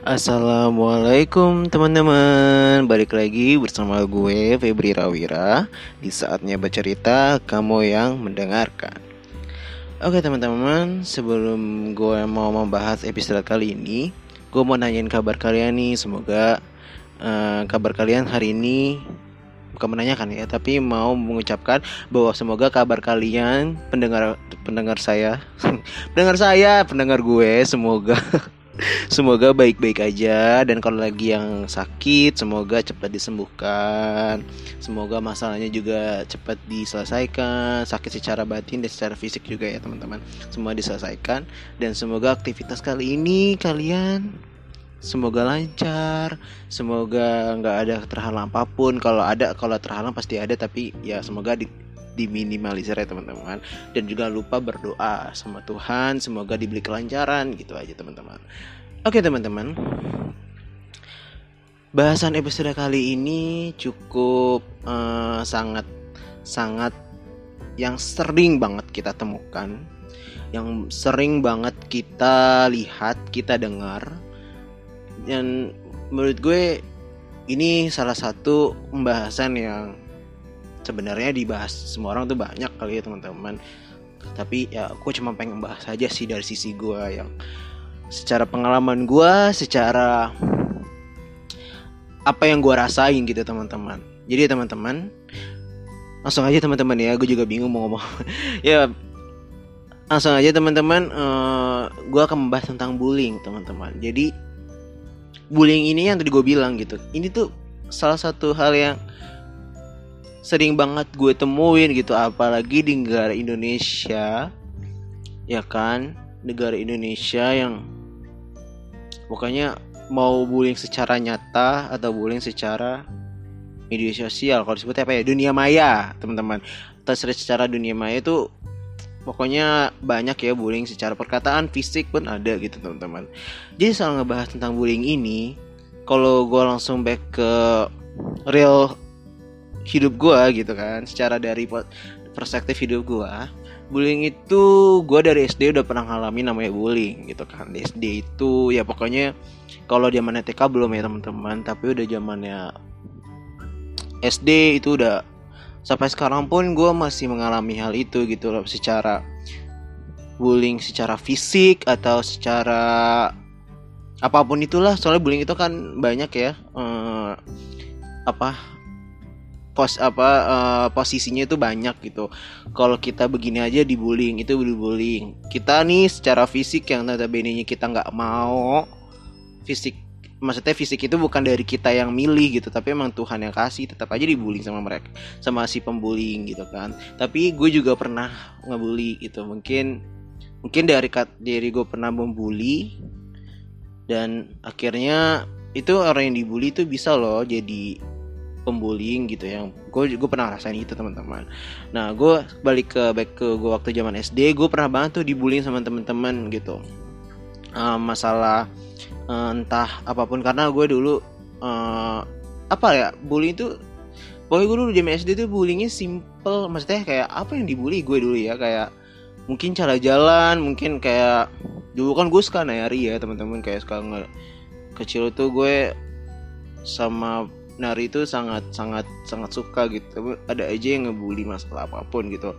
Assalamualaikum teman-teman. Balik lagi bersama gue Febri Rawira. Di saatnya bercerita kamu yang mendengarkan. Oke teman-teman. Sebelum gue mau membahas episode kali ini Gue mau nanyain kabar kalian nih. Semoga uh, kabar kalian hari ini Bukan menanyakan ya Tapi mau mengucapkan bahwa semoga kabar kalian Pendengar pendengar saya Pendengar saya, pendengar gue Semoga semoga baik-baik aja. Dan kalau lagi yang sakit semoga cepat disembuhkan. Semoga masalahnya juga cepat diselesaikan. Sakit secara batin dan secara fisik juga ya teman-teman. Semua diselesaikan. Dan semoga aktivitas kali ini kalian semoga lancar. Semoga nggak ada terhalang apa pun. Kalau ada kalau terhalang pasti ada. Tapi ya semoga di diminimalisir ya teman-teman. Dan juga lupa berdoa sama Tuhan semoga diberi kelancaran gitu aja teman-teman. Oke teman-teman. Bahasan episode kali ini cukup uh, sangat sangat yang sering banget kita temukan yang sering banget kita lihat kita dengar. Dan menurut gue ini salah satu pembahasan yang sebenarnya dibahas semua orang tuh banyak kali ya teman-teman. Tapi ya gue cuma pengen bahas aja sih dari sisi gue yang secara pengalaman gue secara apa yang gue rasain gitu teman-teman. Jadi teman-teman langsung aja teman-teman ya. Gue juga bingung mau ngomong. Ya langsung aja teman-teman uh, eh, gue akan membahas tentang bullying teman-teman. Jadi bullying ini yang tadi gue bilang gitu ini tuh salah satu hal yang sering banget gue temuin gitu apalagi di negara Indonesia ya kan? Negara Indonesia yang pokoknya mau bullying secara nyata atau bullying secara media sosial. Kalau disebut apa ya? Dunia maya teman-teman. Terus secara dunia maya itu pokoknya banyak ya bullying secara perkataan fisik pun ada gitu teman-teman. Jadi soal ngebahas tentang bullying ini kalau gue langsung back ke real hidup gue gitu kan secara dari perspektif hidup gue bullying itu gue dari SD udah pernah ngalamin namanya bullying gitu kan. Di SD itu ya pokoknya kalau zamannya TK belum ya teman-teman tapi udah zamannya SD itu udah sampai sekarang pun gue masih mengalami hal itu gitu loh secara bullying secara fisik atau secara apa pun itulah. Soalnya bullying itu kan banyak ya eh, apa pos apa uh, posisinya itu banyak gitu. Kalau kita begini aja dibullying itu dibullying. Kita nih secara fisik yang notabene kita nggak mau fisik maksudnya fisik itu bukan dari kita yang milih gitu tapi emang Tuhan yang kasih tetap aja dibullying sama mereka sama si pembullying gitu kan tapi gue juga pernah ngebully gitu mungkin mungkin dari dari gue pernah membully dan akhirnya itu orang yang dibully itu bisa loh jadi pembullying gitu yang gue gue pernah rasain itu teman-teman. Nah gue balik ke back ke gue waktu zaman SD gue pernah banget tuh dibullying sama teman-teman gitu. Uh, masalah uh, entah apa pun. Karena gue dulu uh, apa ya bullying itu Pokoknya gue dulu zaman SD tuh bullyingnya simple. Maksudnya kayak apa yang dibully? Gue dulu ya Kayak mungkin cara jalan Mungkin kayak Dulu kan gue suka nari ya teman-teman. Kayak suka nge Kecil tuh gue Sama nari itu sangat sangat sangat suka gitu. Ada aja yang ngebully masalah apa pun gitu.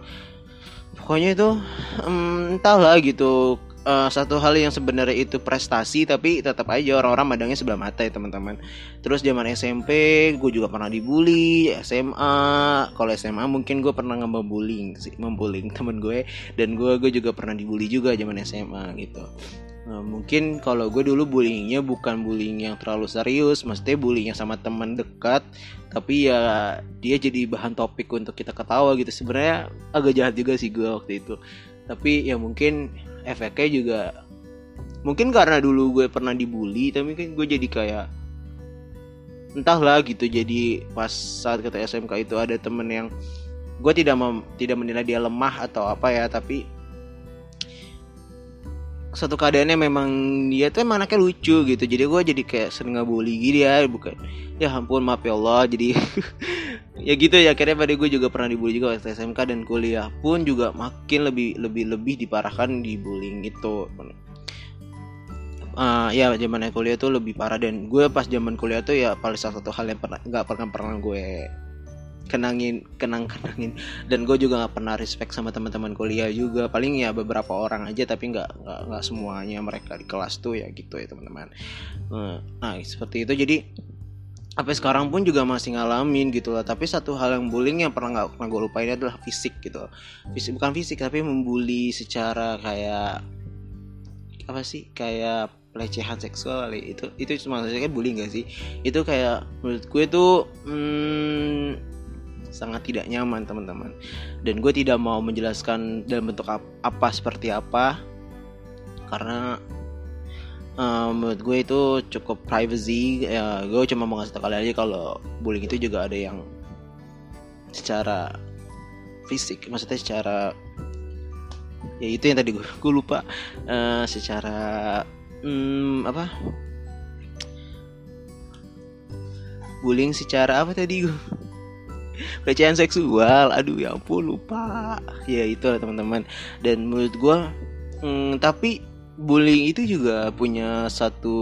Pokoknya itu um, entahlah gitu. Uh, satu hal yang sebenarnya itu prestasi tapi tetap aja orang-orang madangnya sebelah mata ya teman-teman. Terus zaman SMP gue juga pernah dibully. SMA kalau SMA mungkin gue pernah ngebullying sih membullying temen gue. Dan gue gue juga pernah dibully juga zaman SMA gitu Nah, mungkin kalau gue dulu bullyingnya bukan bullying yang terlalu serius, maksudnya bullying sama teman dekat, tapi ya dia jadi bahan topik untuk kita ketawa gitu. Sebenarnya agak jahat juga sih gue waktu itu. Tapi ya mungkin efeknya juga mungkin karena dulu gue pernah dibully, tapi kan gue jadi kayak entahlah gitu. Jadi pas saat kita SMK itu ada temen yang gue tidak tidak menilai dia lemah atau apa ya, tapi satu keadaannya memang dia tuh emang anaknya lucu gitu. Jadi gue jadi kayak sering ngebully gitu ya bukan. Ya ampun maaf ya Allah. Jadi ya gitu ya akhirnya pada gue juga pernah dibully juga waktu SMK dan kuliah pun juga makin lebih lebih lebih diparahkan di bullying itu. Uh, ya zaman kuliah tuh lebih parah dan gue pas zaman kuliah tuh ya paling salah satu hal yang pernah nggak pernah pernah gue kenangin kenang kenangin. Dan gue juga nggak pernah respect sama teman-teman kuliah juga. Paling ya beberapa orang aja tapi nggak nggak semuanya mereka di kelas tuh ya gitu ya teman-teman. Nah seperti itu. Jadi sampai sekarang pun juga masih ngalamin gitu lah tapi satu hal yang bullying yang pernah nggak pernah gue lupain adalah fisik gitu fisik bukan fisik tapi membuli secara kayak apa sih kayak pelecehan seksual kali. Itu itu cuma maksudnya kan bullying gak sih? Itu kayak menurut gue tuh hmm, sangat tidak nyaman teman-teman. Dan gue tidak mau menjelaskan dalam bentuk apa, apa seperti apa karena uh, menurut gue itu cukup privacy. Ya gue cuma mau ngasih tau kalian aja kalau bullying itu juga ada yang secara fisik maksudnya secara ya itu yang tadi gue, gue lupa. Uh, secara hmm, apa? Bullying secara apa tadi gue pelecehan seksual. Aduh ya ampun lupa. Ya itu lah teman-teman. Dan menurut gue hmm, tapi bullying itu juga punya satu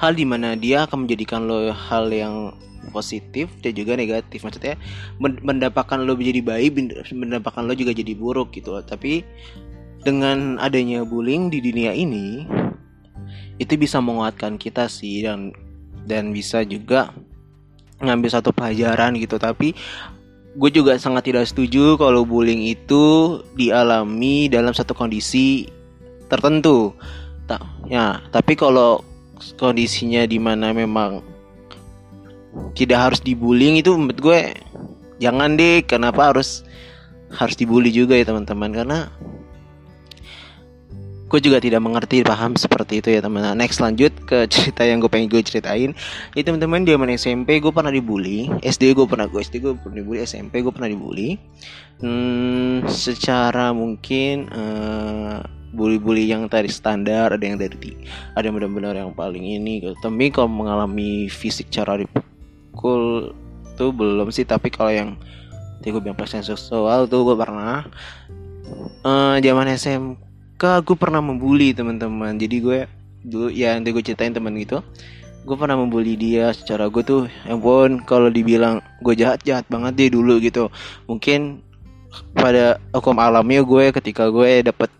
hal di mana dia akan menjadikan lo hal yang positif dan juga negatif. Maksudnya mendapatkan lo menjadi baik mendapatkan lo juga jadi buruk gitu loh. tapi dengan adanya bullying di dunia ini itu bisa menguatkan kita sih dan dan bisa juga ngambil satu pelajaran gitu tapi gue juga sangat tidak setuju kalau bullying itu dialami dalam satu kondisi tertentu. Tak, ya, tapi kalau kondisinya di mana memang tidak harus dibullying itu menurut gue jangan deh. Kenapa harus harus dibully juga ya teman-teman? Karena gue juga tidak mengerti paham seperti itu ya teman teman next lanjut ke cerita yang gue pengen gue ceritain. Itu teman-teman dia mana SMP gue pernah dibully. SD gue pernah gue SD gue pernah dibully SMP gue pernah dibully. Hmm, secara mungkin uh, bully-bully yang tadi standar ada yang dari ada yang benar-benar yang paling ini gitu. tapi kalau mengalami fisik cara dipukul tuh belum sih tapi kalau yang tadi gue bilang pelecehan seksual tuh gue pernah. Uh, zaman SMP gue pernah membuli teman-teman. Jadi gue dulu ya nanti gue ceritain teman gitu. Gue pernah membuli dia secara gue tuh ampun kalau dibilang gue jahat jahat banget dia dulu gitu. Mungkin pada hukum alamnya gue ketika gue dapet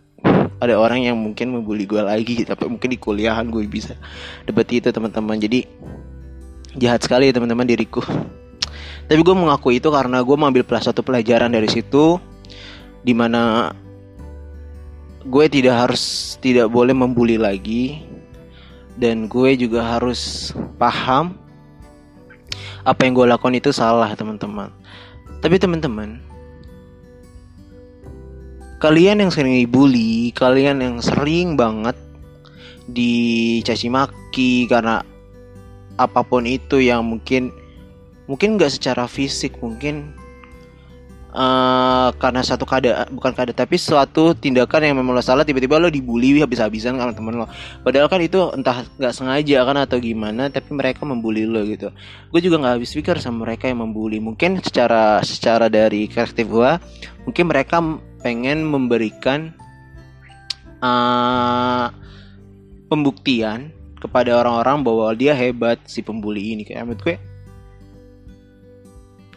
ada orang yang mungkin membuli gue lagi tapi mungkin di kuliahan gue bisa dapet itu teman-teman. Jadi jahat sekali ya teman-teman diriku. Tapi gue mengaku itu karena gue mengambil satu pelajaran dari situ di mana gue tidak harus tidak boleh membuli lagi. Dan gue juga harus paham apa yang gue lakukan itu salah teman-teman. Tapi teman-teman kalian yang sering dibully kalian yang sering banget dicaci maki karena apa pun itu yang mungkin mungkin nggak secara fisik mungkin uh, karena satu kada bukan kada tapi suatu tindakan yang memang lo salah tiba-tiba lo dibully habis-habisan sama temen lo. Padahal kan itu entah nggak sengaja kan atau gimana tapi mereka membuli lo gitu. Gue juga nggak habis pikir sama mereka yang membuli mungkin secara secara dari karakter gue mungkin mereka pengen memberikan uh, pembuktian kepada orang-orang bahwa dia hebat si pembuli ini. Kayak menurut gue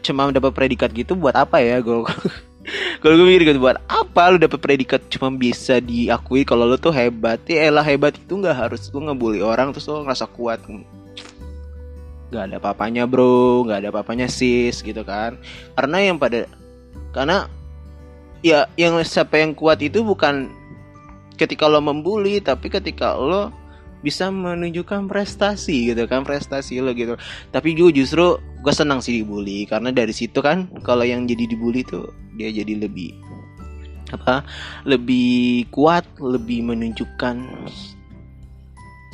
cuma dapat predikat gitu buat apa ya gue kalau gue mikir gitu buat apa lu dapat predikat cuma bisa diakui kalau lu tuh hebat? Ya elah hebat itu nggak harus lu ngebully orang terus lu ngerasa kuat. Nggak ada papanya bro. Nggak ada papanya sis gitu kan. Karena yang pada karena ya yang siapa yang kuat itu bukan ketika lo membuli tapi ketika lo bisa menunjukkan prestasi gitu kan prestasi lo gitu. Tapi gue justru gue senang sih dibully karena dari situ kan kalau yang jadi dibully tuh dia jadi lebih apa lebih kuat lebih menunjukkan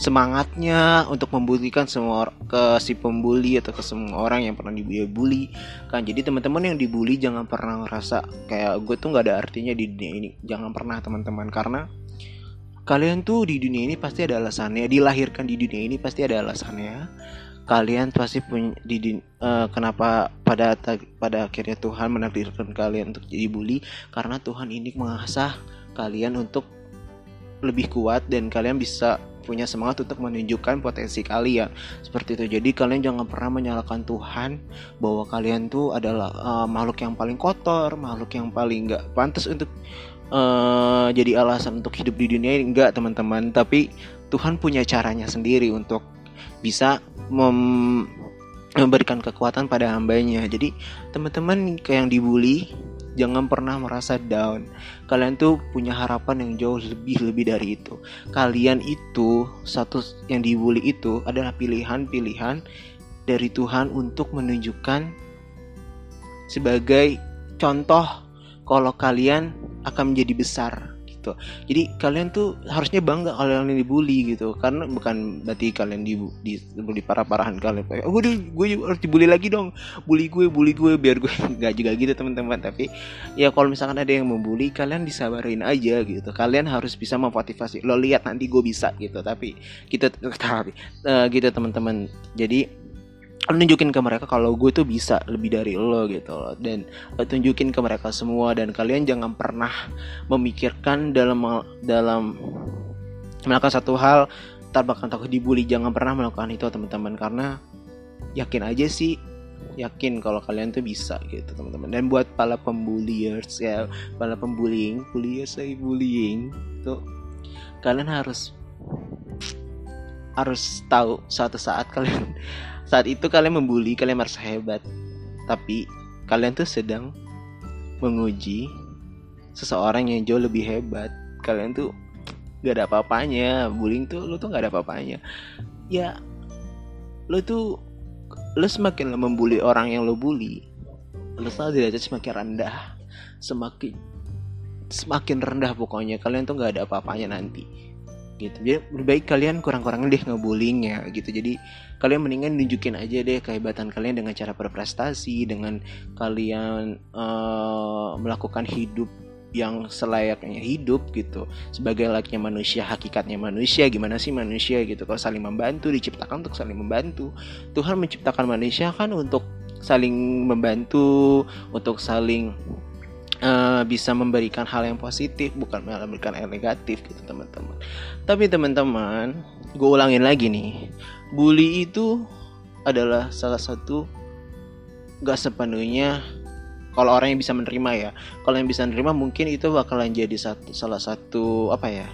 semangatnya untuk membuktikan semua ke si pembuli atau ke semua orang yang pernah dibully kan jadi teman-teman yang dibully jangan pernah ngerasa kayak gue tuh nggak ada artinya di dunia ini. Jangan pernah teman-teman karena kalian tuh di dunia ini pasti ada alasannya. Dilahirkan di dunia ini pasti ada alasannya kalian pasti punya di uh, kenapa pada pada akhirnya Tuhan menakdirkan kalian untuk jadi bully? Karena Tuhan ini mengasah kalian untuk lebih kuat dan kalian bisa punya semangat untuk menunjukkan potensi kalian. Seperti itu. Jadi kalian jangan pernah menyalahkan Tuhan bahwa kalian tuh adalah uh, makhluk yang paling kotor makhluk yang paling nggak pantas untuk uh, jadi alasan untuk hidup di dunia ini. Enggak teman-teman. Tapi Tuhan punya caranya sendiri untuk bisa mem memberikan kekuatan pada hambanya. Jadi teman-teman yang dibully jangan pernah merasa down. Kalian tuh punya harapan yang jauh lebih lebih dari itu. Kalian itu satu yang dibully itu adalah pilihan-pilihan dari Tuhan untuk menunjukkan sebagai contoh kalau kalian akan menjadi besar gitu. Jadi kalian tuh harusnya bangga kalau kalian dibully gitu. Karena bukan berarti kalian di dibully parah parahan kalian. Kayak oh gue gue harus dibully lagi dong. Bully gue bully gue biar gue nggak juga gitu teman-teman. Tapi ya kalau misalkan ada yang membuli kalian disabarin aja gitu. Kalian harus bisa memotivasi lo lihat nanti gue bisa gitu. Tapi kita tapi uh, gitu teman-teman. Jadi nunjukin ke mereka kalau gue tuh bisa lebih dari lo gitu loh. Dan tunjukin ke mereka semua dan kalian jangan pernah memikirkan dalam dalam melakukan satu hal bakal takut dibully. Jangan pernah melakukan itu teman-teman karena yakin aja sih yakin kalau kalian tuh bisa gitu teman-teman. Dan buat para pembuliers ya para pembullying bulliers saya bullying tuh kalian harus harus tahu suatu saat kalian saat itu kalian membuli, kalian merasa hebat. Tapi kalian tuh sedang menguji seseorang yang jauh lebih hebat. Kalian tuh gak ada apa-apanya. Bullying tuh lu tuh gak ada apa-apanya. Ya lu tuh lu semakin membuli orang yang lu bully, lu selalu derajat semakin rendah. Semakin semakin rendah pokoknya kalian tuh gak ada apa-apanya nanti gitu. Jadi lebih baik kalian kurang-kurangin deh ngebullying ya gitu. Jadi kalian mendingan nunjukin aja deh kehebatan kalian dengan cara berprestasi dengan kalian uh, melakukan hidup yang selayaknya hidup gitu. Sebagai layaknya manusia hakikatnya manusia. Gimana sih manusia gitu? Kalau saling membantu diciptakan untuk saling membantu. Tuhan menciptakan manusia kan untuk saling membantu untuk saling uh, bisa memberikan hal yang positif bukan memberikan hal negatif gitu teman-teman. Tapi teman-teman gue ulangin lagi nih. Bully itu adalah salah satu gak sepenuhnya kalau orang yang bisa menerima ya. Kalau yang bisa menerima mungkin itu bakalan jadi satu salah satu apa ya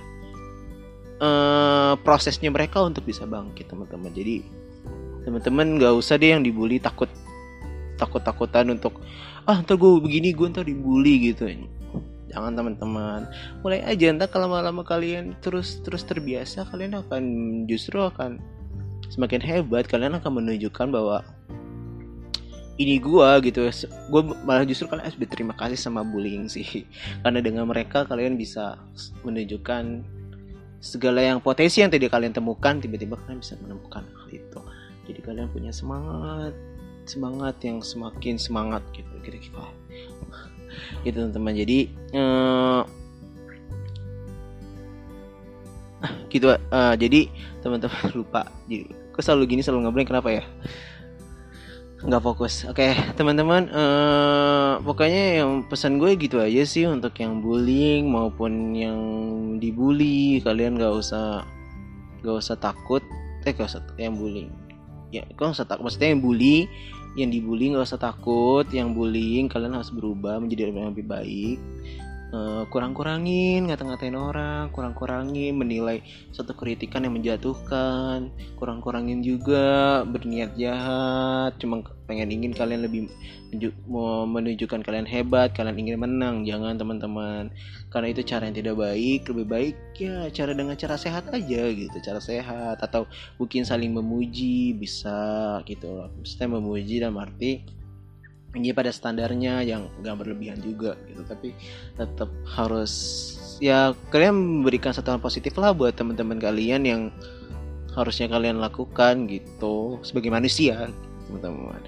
uh, prosesnya mereka untuk bisa bangkit teman-teman. Jadi teman-teman gak usah deh yang dibully takut takut-takutan untuk ah ntar gue begini gue ntar dibully gitu. Jangan teman-teman. Mulai aja ntar kalau lama-lama kalian terus terus terbiasa kalian akan justru akan semakin hebat. Kalian akan menunjukkan bahwa ini gue gitu. Gue malah justru kalian harus berterima kasih sama bullying sih. Karena dengan mereka kalian bisa menunjukkan segala yang potensi yang tadi kalian temukan tiba-tiba kalian bisa menemukan hal itu. Jadi kalian punya semangat semangat yang semakin semangat gitu kira-kira. Gitu teman-teman. Jadi uh, gitu uh, jadi teman-teman lupa. Jadi kok selalu gini selalu ngobrol kenapa ya? Nggak fokus. Oke okay, teman-teman uh, pokoknya yang pesan gue gitu aja sih untuk yang bullying maupun yang dibully. Kalian nggak usah nggak usah takut. Eh gak usah yang bullying ya kok usah takut? Maksudnya yang bully yang dibully nggak usah takut. Yang bullying kalian harus berubah menjadi orang yang lebih baik uh, kurang-kurangin ngata-ngatain orang kurang-kurangin menilai satu kritikan yang menjatuhkan kurang-kurangin juga berniat jahat cuma pengen ingin kalian lebih menunjukkan kalian hebat kalian ingin menang jangan teman-teman. Karena itu cara yang tidak baik lebih baik ya cara dengan cara sehat aja gitu cara sehat atau mungkin saling memuji bisa gitu. Loh memuji dan arti ini pada standarnya yang gak berlebihan juga gitu. Tapi tetap harus ya kalian memberikan satu hal positif lah buat teman-teman kalian yang harusnya kalian lakukan gitu. Sebagai manusia teman-teman.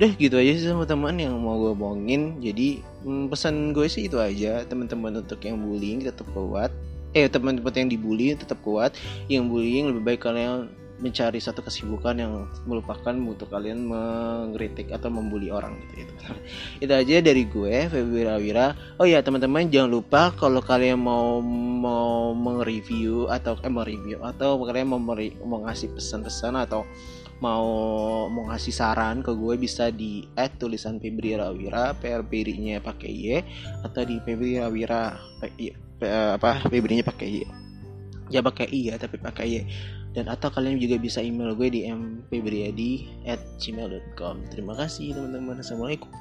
Udah gitu aja sih teman-teman yang mau gue omongin jadi hmm, pesan gue sih itu aja. Teman-teman untuk yang bullying tetap kuat. Eh teman-teman yang dibully tetap kuat. Yang bullying lebih baik kalian mencari satu kesibukan yang melupakan untuk kalian mengkritik atau membuli orang gitu itu itu aja dari gue Febri Rawira. Oh ya teman-teman jangan lupa kalau kalian mau mau mereview atau eh review atau kalian mau mau ngasih pesan-pesan atau mau mau ngasih saran ke gue bisa di add tulisan Febri Rawira PRPR nya pakai Y atau di Febri Rawira apa Febri nya pakai Y. Ya pakai I ya tapi pakai Y dan atau kalian juga bisa email gue di mpbriadi at gmail.com terima kasih teman-teman. Assalamualaikum